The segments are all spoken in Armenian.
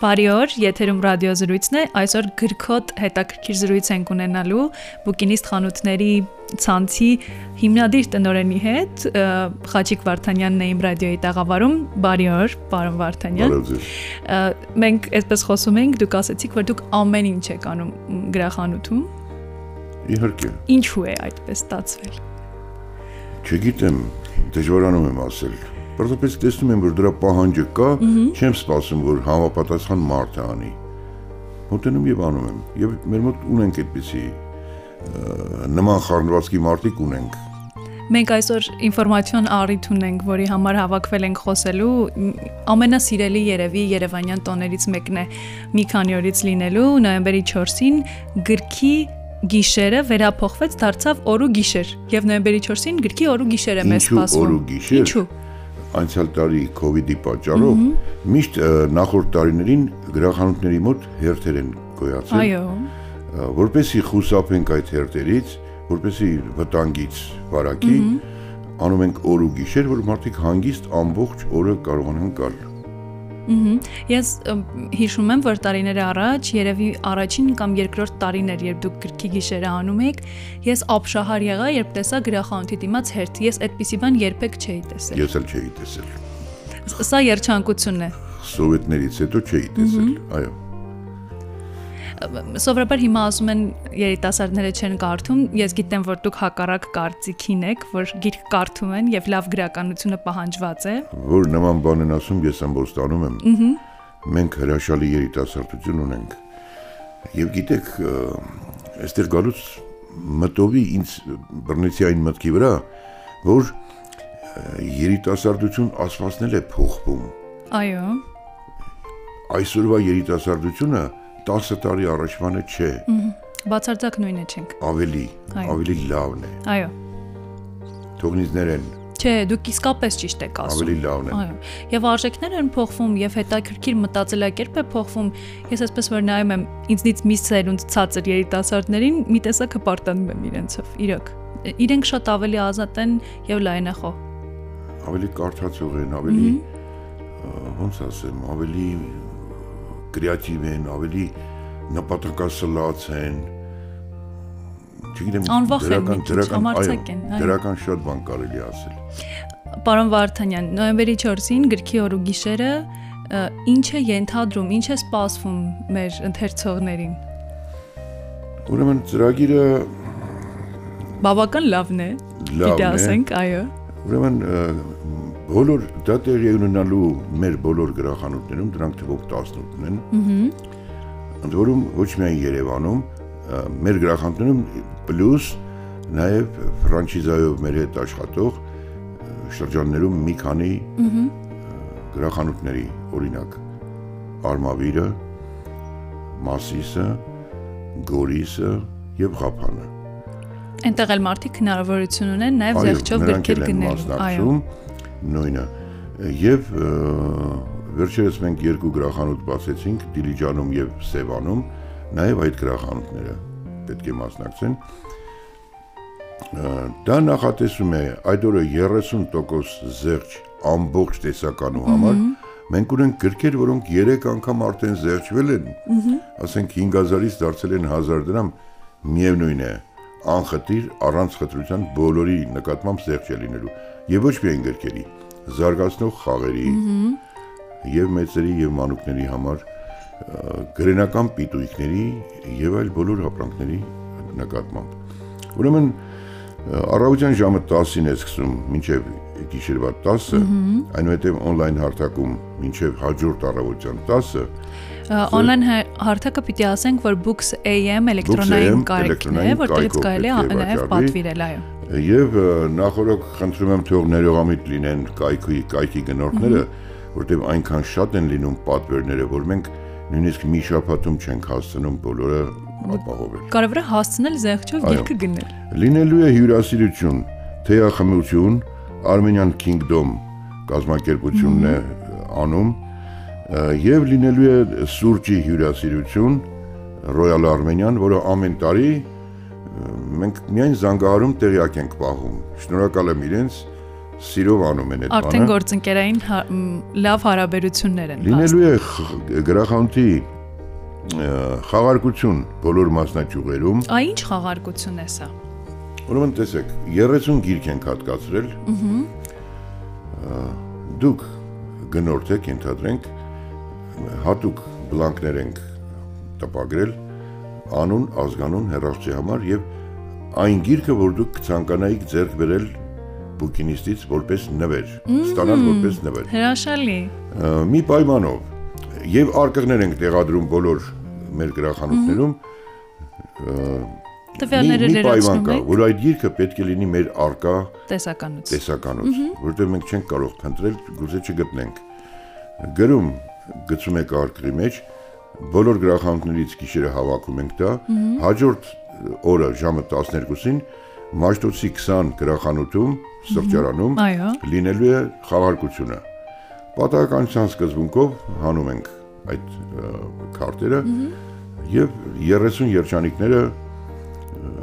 Բարի օր, եթերում ռադիոզրույցն է։ Այսօր գրքոտ հետաքրքիր զրույց ենք ունենալու Բուկինիստ խանութների ցանցի հիմնադիր տնօրենի հետ, Խաչիկ Վարդանյանն է իմ ռադիոյի տաղավարում։ Բարի օր, պարոն Վարդանյան։ Մենք այսպես խոսում ենք, դուք ասացիք, որ դուք ամեն ինչ եք անում գրախանութում։ Իհարկե։ Ինչու է այդպես ստացվել։ Չգիտեմ, դժվարանում եմ ասել Պարզապես տեսնում եմ, որ դրա պահանջը կա, չեմ սպասում, որ համապատասխան մարդը անի։ Մոտենում եւ անում եմ։ Եվ մեր մոտ ունենք այդպիսի նման խառնվածքի մարդիկ ունենք։ Մենք այսօր ինֆորմացիոն առիթ ունենք, որի համար հավաքվել ենք խոսելու։ Ամենասիրելի երևի Երևանյան տոներից մեկն է մի քանի օրից լինելու նոյեմբերի 4-ին գրքի գիշերը վերափոխվեց դարձավ օրու գիշեր եւ նոյեմբերի 4-ին գրքի օրու գիշեր է մեզ սպասվում։ Ինչու օրու գիշեր։ Ինչու անցյալ տարի կ ូវ իդի պատճառով միշտ նախորդ տարիներին գրախանութների մոտ հերթեր են գոյացել։ Այո։ Որպեսի խուսափենք այդ հերթերից, որպեսի վտանգից վարակի, անում ենք օր ու գիշեր, որ մարդիկ հանգիստ ամբողջ օրը կարողանան գալ Ես հիշում եմ, որ տարիներ առաջ, երևի առաջին կամ երկրորդ տարին էր, երբ դուք գրքի գիշերը անում եք, ես ապշահար եղա, երբ տեսա գրախանութի դիմաց հերթ։ Ես այդպիսի բան երբեք չէի տեսել։ Ես էլ չէի տեսել։ Սա երջանկություն է։ Սովետներից հետո չէի տեսել, այո սովորաբար հիմա ասում են երիտասարդները չեն կարդում, ես գիտեմ, որ դուք հակառակ կարծիքին եք, որ գիրք կարդում են եւ լավ գրականությունը պահանջված է։ Որ նման բան են ասում, ես ամբողջ տանում եմ։ Ահա։ Մենք հրաշալի երիտասարդություն ունենք։ Եվ գիտեք, այստեղ գալուց մտովի ինձ բռնեցի այն մտքի վրա, որ երիտասարդություն ասվածնել է փոխվում։ Այո։ Այսօրվա երիտասարդությունը 10 տարի առաջվանը չէ։ Բացարձակ նույնը չենք։ Ավելի, ավելի լավն է։ Այո։ Թողնիզներ են։ Չէ, դուք իսկապես ճիշտ եք ասում։ Ավելի լավն է։ Այո։ Եվ արժեքներ են փոխվում, եւ հետաքրքիր մտածելակերպ է փոխվում։ Ես այսպես որ նայում եմ ինձնից մի սերունդ ցածր երիտասարդներին, մի տեսակ հպարտանում եմ իրենցով։ Իրոք։ Իրենք շատ ավելի ազատ են եւ լայնախոհ։ Ավելի կարդացող են, ավելի ոնց ասեմ, ավելի կրեատիվ են, ավելի նպատակասլաց են։ Չգիտեմ, դրական դրական այո, դրական շատ բան կարելի ասել։ Պարոն Վարդանյան, նոյեմբերի 4-ին գրքի օրու գիշերը ինչ է ենթադրում, ինչ է սպասվում մեր ընթերցողներին։ Ուրեմն ծրագիրը բավական լավն է։ Լավն է։ ասենք, այո։ Ուրեմն բոլոր դա տեղի ունենալու մեր բոլոր գրախանութներում դրանք թվով 18-ն են։ Ահա։ Ընդ որում ոչ միայն Երևանում, մեր գրախանութներում պլյուս նաև ֆրանչիզայով մեր հետ աշխատող շրջաններում մի քանի գրախանութների, օրինակ Արմավիրը, Մասիսը, Գորիսը եւ Ղափանը։ Այնտեղ էլ մարդիկ հնարավորություն ունեն նաև զեղչով գրքեր գնելու։ Այո նույնը եւ վերջերս մենք երկու գրախանութ բացեցինք Դիլիջանում եւ Սևանում նաեւ այդ գրախանութները պետք է մասնակցեն դա նախատեսում է այդ օրը 30% զեղչ ամբողջ տեսականու համար մենք ունենք գրքեր, որոնք 3 անգամ արդեն զեղչվել են։ Ասենք 5000-ից դարձել են 1000 դրամ, միևնույն է, անխտիր առանց խտրության բոլորի նկատմամբ զեղչ է լինելու եւ ոչ միայն գրքերի, զարգացնող խաղերի եւ մեծերի եւ մանուկների համար գրենական պիտույքների եւ այլ բոլոր ապրանքների նկատմամբ։ Ուրեմն առավոտյան ժամը 10-ին է սկսում մինչև գիշերվա 10-ը, այնուհետև on-line հարթակում մինչև հաջորդ առավոտյան 10-ը Օնլայն հարթակը պիտի ասենք, որ Books AM էլեկտրոնային կարիքն է, որտեղից կարելի է նաև պատվիրել, այո։ Եվ նախորդ խնդրում եմ թող ներողամիտ լինեն կայքի կայքի գնորդները, որտեղ այնքան շատ են լինում պատվերները, որ մենք նույնիսկ մի շաբաթում չենք հասցնում բոլորը ապահովել։ Կարևորը հասցնել զեղչով գիրքը գնել։ Լինելու է հյուրասիրություն, թեյախմություն, Armenian Kingdom կազմակերպությունն է անում եւ լինելու է սուրճի հյուրասիրություն Royal Armenian, որը ամեն տարի մենք միայն զանգահարում տեղյակ ենք պահում։ Շնորհակալ եմ իրենց, սիրով անում են այդ բանը։ Արդեն գործընկերային հա- լավ հարաբերություններ են։ Լինելու է գրախանութի խաղարկություն բոլոր մասնաճյուղերում։ Այ ինչ խաղարկություն է սա։ Ուրեմն տեսեք, 30 գիրք ենք հատկացրել։ Ահա։ Դուք գնորդ եք, ենթադրենք, հատուկ բլանկներ ենք տպագրել անուն, ազգանուն, հեռախոսի համար եւ այն գիրքը, որ դուք կցանկանայիք ձեռք բերել բուկինիստից որպես նվեր, ստանալ որպես նվեր։ Հրաշալի։ մի պայմանով եւ արկղներ ենք տեղադրում բոլոր մեր գրախանութներում Տվյալները լրացնում եք որ այդ գիրքը պետք է լինի մեր արկա տեսականություն։ տեսականոց, որովհետև մենք չենք կարող փնտրել, գուցե չգտնենք։ Գրում գցում եք արկղի մեջ, բոլոր գրախանութներից գիշերը հավաքում ենք դա, հաջորդ օրը ժամը 12-ին Մաշտոցի 20 գրախանութում, սրճարանում լինելու է խաղարկությունը։ Պատահականության սկզբունքով հանում ենք այդ քարտերը եւ 30 երջանիկները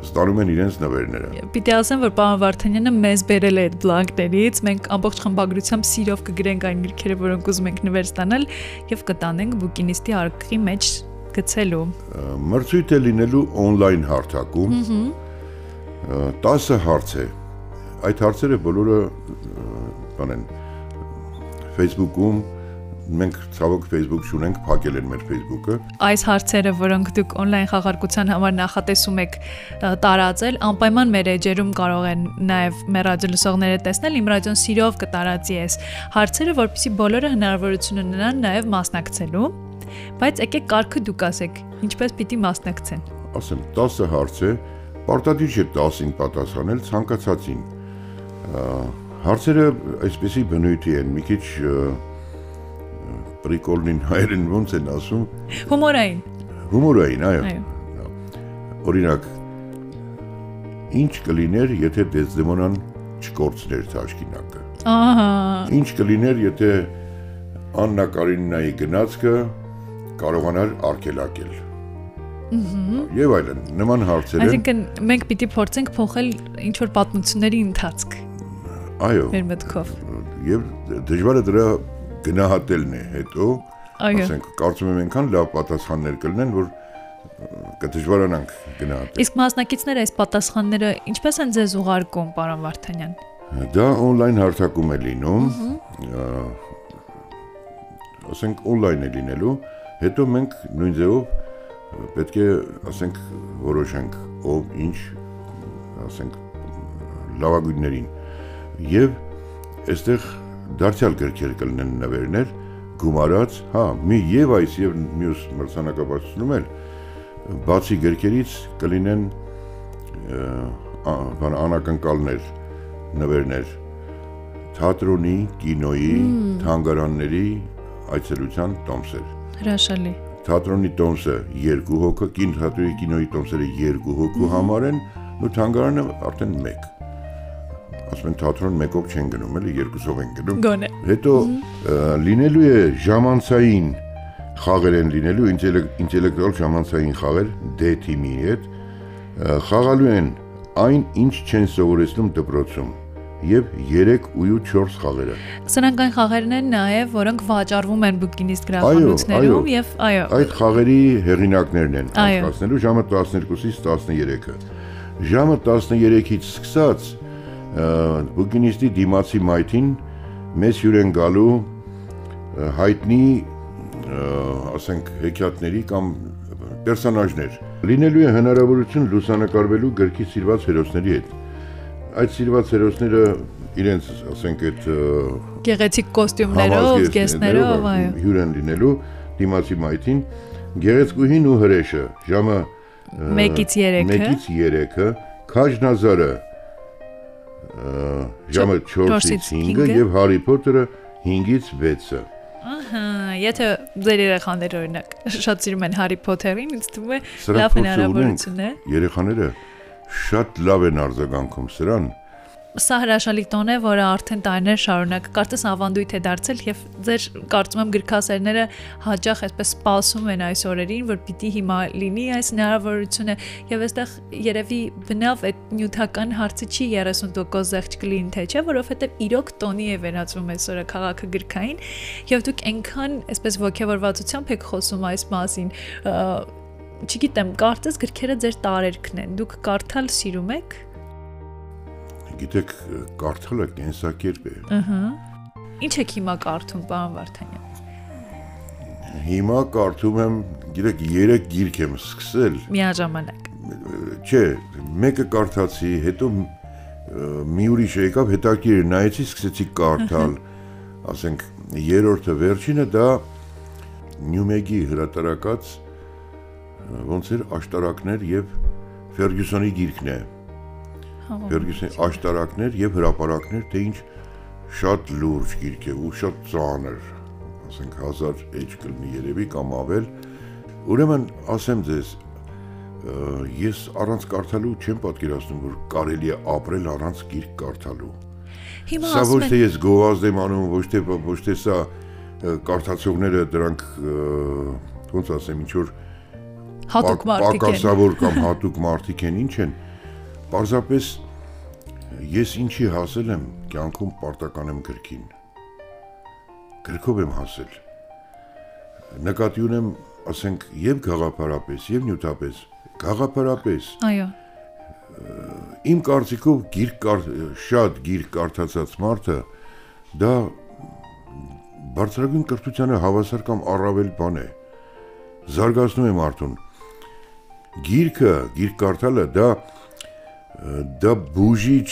ստանում են իրենց նվերները։ Պիտի ասեմ, որ պարոն Վարդանյանը մեզ բերել է այդ բլանկներից, մենք ամբողջ խմբագրությամբ սիրով կգրենք այն գրքերը, որոնք ուզում ենք նվեր ստանալ եւ կտանենք բուկինիստի արկղի մեջ գցելու։ Մրցույթ է լինելու on-line հարթակում։ ը, 10 հարց է։ Այդ հարցերը բոլորը բան են Facebook-ում մենք ցավոք Facebook չունենք, փակել են մեր Facebook-ը։ Այս հարցերը, որոնք դուք on-line խաղարկության համար նախատեսում եք տարածել, անպայման մեր էջերում կարող են նաև մեր ռադիոլսողները տեսնել, իմ ռադիոն սիրով կտարածի այս հարցերը, որpեսզի բոլորը հնարավորություն ունենան նաև մասնակցելու։ Բայց եկեք կարգը դուք ասեք, ինչպես պիտի մասնակցեն։ ասեմ 10 հարց է, պարտադիր չէ 10-ին պատասխանել ցանկացածին։ Հարցերը այսպեսի բնույթի են, մի քիչ ը, պրիկոլնին հայերեն ոնց են ասում, Հումորային։ հումորային, այո։ Օրինակ, ինչ կլիներ, եթե Դեզդեմոնան չկորցներ թաշկինակը։ Ահա։ Ինչ կլիներ, եթե Աննա Կարինինայի գնացքը կարողանար արգելակել։ Եվ այլն, նման հարցեր են։ Այսինքն մենք պիտի փորձենք փոխել ինչ որ պատմությունների ընթացք Այո։ մեր մտքով։ Եվ դժվարը դրա գնահատելն է հետո, ասենք, կարծում եմ այնքան լավ պատասխաններ կլինեն, որ կդժվարանանք գնահատել։ Իսկ մասնակիցները այս պատասխանները ինչպես են ձեզ ուղարկում, պարոն Վարդանյան։ Դա on-line հարթակում է լինում։ Ասենք on-line է լինելու, հետո մենք նույն ձևով պետք է, ասենք, որոշենք ով ինչ, ասենք, լավագույններին։ Եվ այստեղ դարձյալ գրքեր կլինեն նվերներ, գումարած, հա, մի եւ այս եւ մյուս մրցանակաբարձությունում էլ բացի գրքերից կլինեն բան անակնկալներ, նվերներ. Թատրոնի, կինոյի, թանգարանների այցելության տոմսեր։ Հրաշալի։ Թատրոնի տոմսը 2 հոգու, կին թատրոնի կինոյի տոմսերը 2 հոգու համար են, ու թանգարանը արդեն 1։ Ասում են թատրոն մեկով չեն գնում, էլի երկուսով են գնում։ Գոնե։ Հետո լինելու է ժամանցային խաղեր են լինելու, ինտելեկ- ինտելեկտուալ ժամանցային խաղեր D թիմի հետ, խաղալու են այն, ինչ չեն սովորեցնում դպրոցում եւ 3 ու 4 խաղերը։ Սրանք այն խաղերն են նաև, որոնք վաճառվում են բուկինիստ գրախանութներում եւ այո։ Այդ խաղերի հեղինակներն են անցկացնելու ժամը 12-ից 13-ը։ Ժամը 13-ից սկսած բուկինիստի դիմացի մայթին մեծ հյուր են գալու հայտնի ասենք հեքիաթների կամ պերսոնաժներ։ Լինելու է հնարավորություն լուսանկարվելու գրքի սիրված հերոսների հետ։ Այդ սիրված հերոսները իրենց, ասենք, այդ Գեղեցիկ կոստյումներով, գեսներով, այո։ հյուր են լինելու դիմացի մայթին գեղեցկուհին ու հրեշը ժամը ը, Մեկից երեքը։ մեկից 3-ը քաջնազարը ժամը 4-ից չորսից 5-ը հինգը։ եւ Հարի Փոթերը 5-ից 6-ը Ահա, եթե ձեր երեխաները օրինակ շատ սիրում են Հարի Փոթերին, ինձ թվում է լավ հնարավորություն է։ երեխաները շատ լավ են արձագանքում սրան Սա հրաշալի տոն է, որը արդեն տարիներ շարունակ կարծես ավանդույթ է դարձել եւ ձեր կարծում եմ գրքասերները հաճախ այսպես սպասում են այս օրերին, որ պիտի հիմա լինի այս հնարավորությունը եւ այստեղ երևի բնավ այդ նյութական հարցը չի 30% զեղչ կլինի թե չէ, որովհետեւ իրոք տոնի է վերածվում այսօրը քաղաքը գրքային եւ դուք այնքան այսպես ողջավորվածությամբ եք խոսում այս մասին չգիտեմ, կարծես գրքերը ձեր տարերքն են։ Դուք կարդալ սիրում եք գիտեք, կարդալը կենսակերպ է։ Ահա։ Ինչ եք հիմա կարդում, պարոն Վարդանյան։ Հիմա կարդում եմ, գիտեք, 3 գիրք եմ սկսել։ Միաժամանակ։ Չէ, մեկը կարդացի, հետո մի ուրիշ եկավ, հետաքրիր նայեցի, սկսեցի կարդալ։ Ասենք, երրորդը վերջինը դա Նյումեգի հրատարակած ոնց էր աշտարակներ եւ Ֆերգյուսոնի գիրքն է։ Ահա Գյորգիսի աշտարակներ եւ հրապարակներ, թե ինչ շատ լուրջ գիրք է ու շատ ծանր, ասենք 1000 էջ կլինի երևի կամ ավել։ Ուրեմն ասեմ ձեզ, ես առանց կարդալու չեմ պատկերացնում, որ կարելի է ապրել առանց գիրք կարդալու։ Հիմա ասում Սա ոչ թե ես գովազդ եմ անում, ոչ թե ոչ թե սա կարդացողները դրանք ոնց ասեմ, ինչ որ հատուկ մարդիկ են։ Պակասավոր կամ հատուկ մարդիկ են, ինչ են Պարզապես ես ինչի հասել եմ կյանքում պարտական եմ գրքին։ Գրքով եմ հասել։ Նկատի ունեմ, ասենք, եւ գաղափարապես, եւ նյութապես, գաղափարապես։ Այո։ Իմ կարծիքով գիրք կար, շատ գիրք կարդացած մարդը դա բարձրագույն կրթությանը հավասար կամ առավել բան է։ Զարգացնում է մարդուն։ Գիրքը, գիրք կարդալը դա դա բուժիչ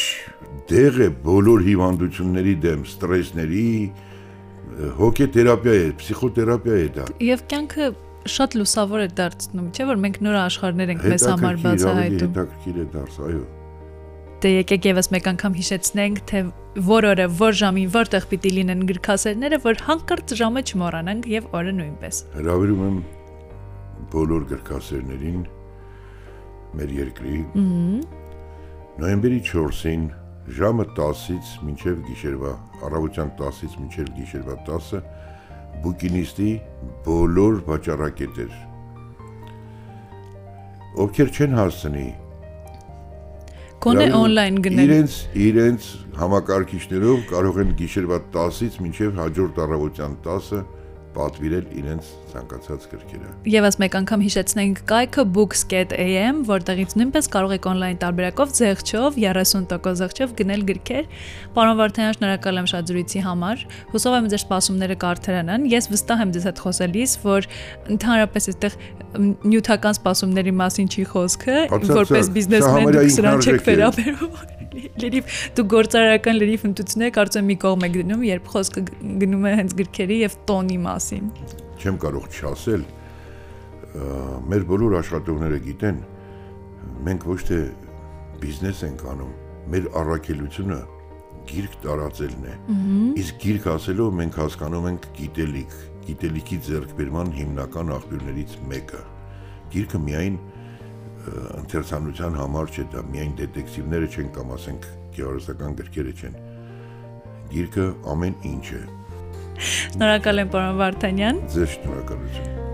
դեղ է բոլոր հիվանդությունների դեմ, ստրեսների, հոգեթերապիա է, փսիխոթերապիա է դա։ Եվ կյանքը շատ լուսավոր է դարձնում, չէ՞ որ մենք նոր աշխարհներ ենք մեզ համար բացահայտում։ Հետաքրքիր է դարձ, այո։ Դե եկեք եւս մեկ անգամ հիշեցնենք, թե որ օրը, որ ժամին, որտեղ պիտի լինեն գրքասերները, որ հանկարծ ժամը չմոռանանք եւ օրը նույնպես։ Հրավիրում եմ բոլոր գրքասերներին մեր երկրի։ Ահա Նոյեմբերի 4-ին ժամը 10-ից մինչև գիշերվա, առավոտյան 10-ից մինչև գիշերվա 10-ը բուկինիստի բոլոր վաճառակետեր։ Ովքեր չեն հասցնի Կոնե on-line գնել։ Իրենց իրենց համակարգիչներով կարող են գիշերվա 10-ից մինչև հաջորդ առավոտյան 10-ը պատվիրել իրենց ցանկացած գրքերը։ Եվս մեկ անգամ հիշեցնենք կայքը books.am, որտեղից նույնպես կարող եք on-line տարբերակով զեղչով 30% զեղչով գնել գրքեր։ Պարոն Վարդանյան, շնորհակալ եմ շատ զրույցի համար։ Հուսով եմ ձեր սպասումները կարդարանան։ Ես վստահ եմ ձեզ հետ խոսելիս, որ ընդհանրապես այդտեղ նյութական սպասումների մասին չի խոսքը, որպես բիզնեսմեն դուք սրան չեք վերաբերվում լրիվ դու գործարարական լրիվ հմտություններ կարծեմ մի կողմ եք դնում, երբ խոսքը գնում է հենց գրքերի եւ տոնի մասին։ Չեմ կարող չասել, մեր բոլոր աշխատողները գիտեն, մենք ոչ թե բիզնես ենք անում, մեր առաքելությունը գիրք տարածելն է։ Իսկ գիրք ասելով մենք հասկանում ենք գիտելիք, գիտելիքի ձեռքբերման հիմնական աղբյուրներից մեկը։ Գիրքը միայն ընթերցանության համար չէ դա միայն դետեկտիվները չեն կամ ասենք գեղարվեստական գրքերը չեն գիրքը ամեն ինչ է Շնորհակալ եմ պարոն Վարդանյան ձեզ շնորհակալություն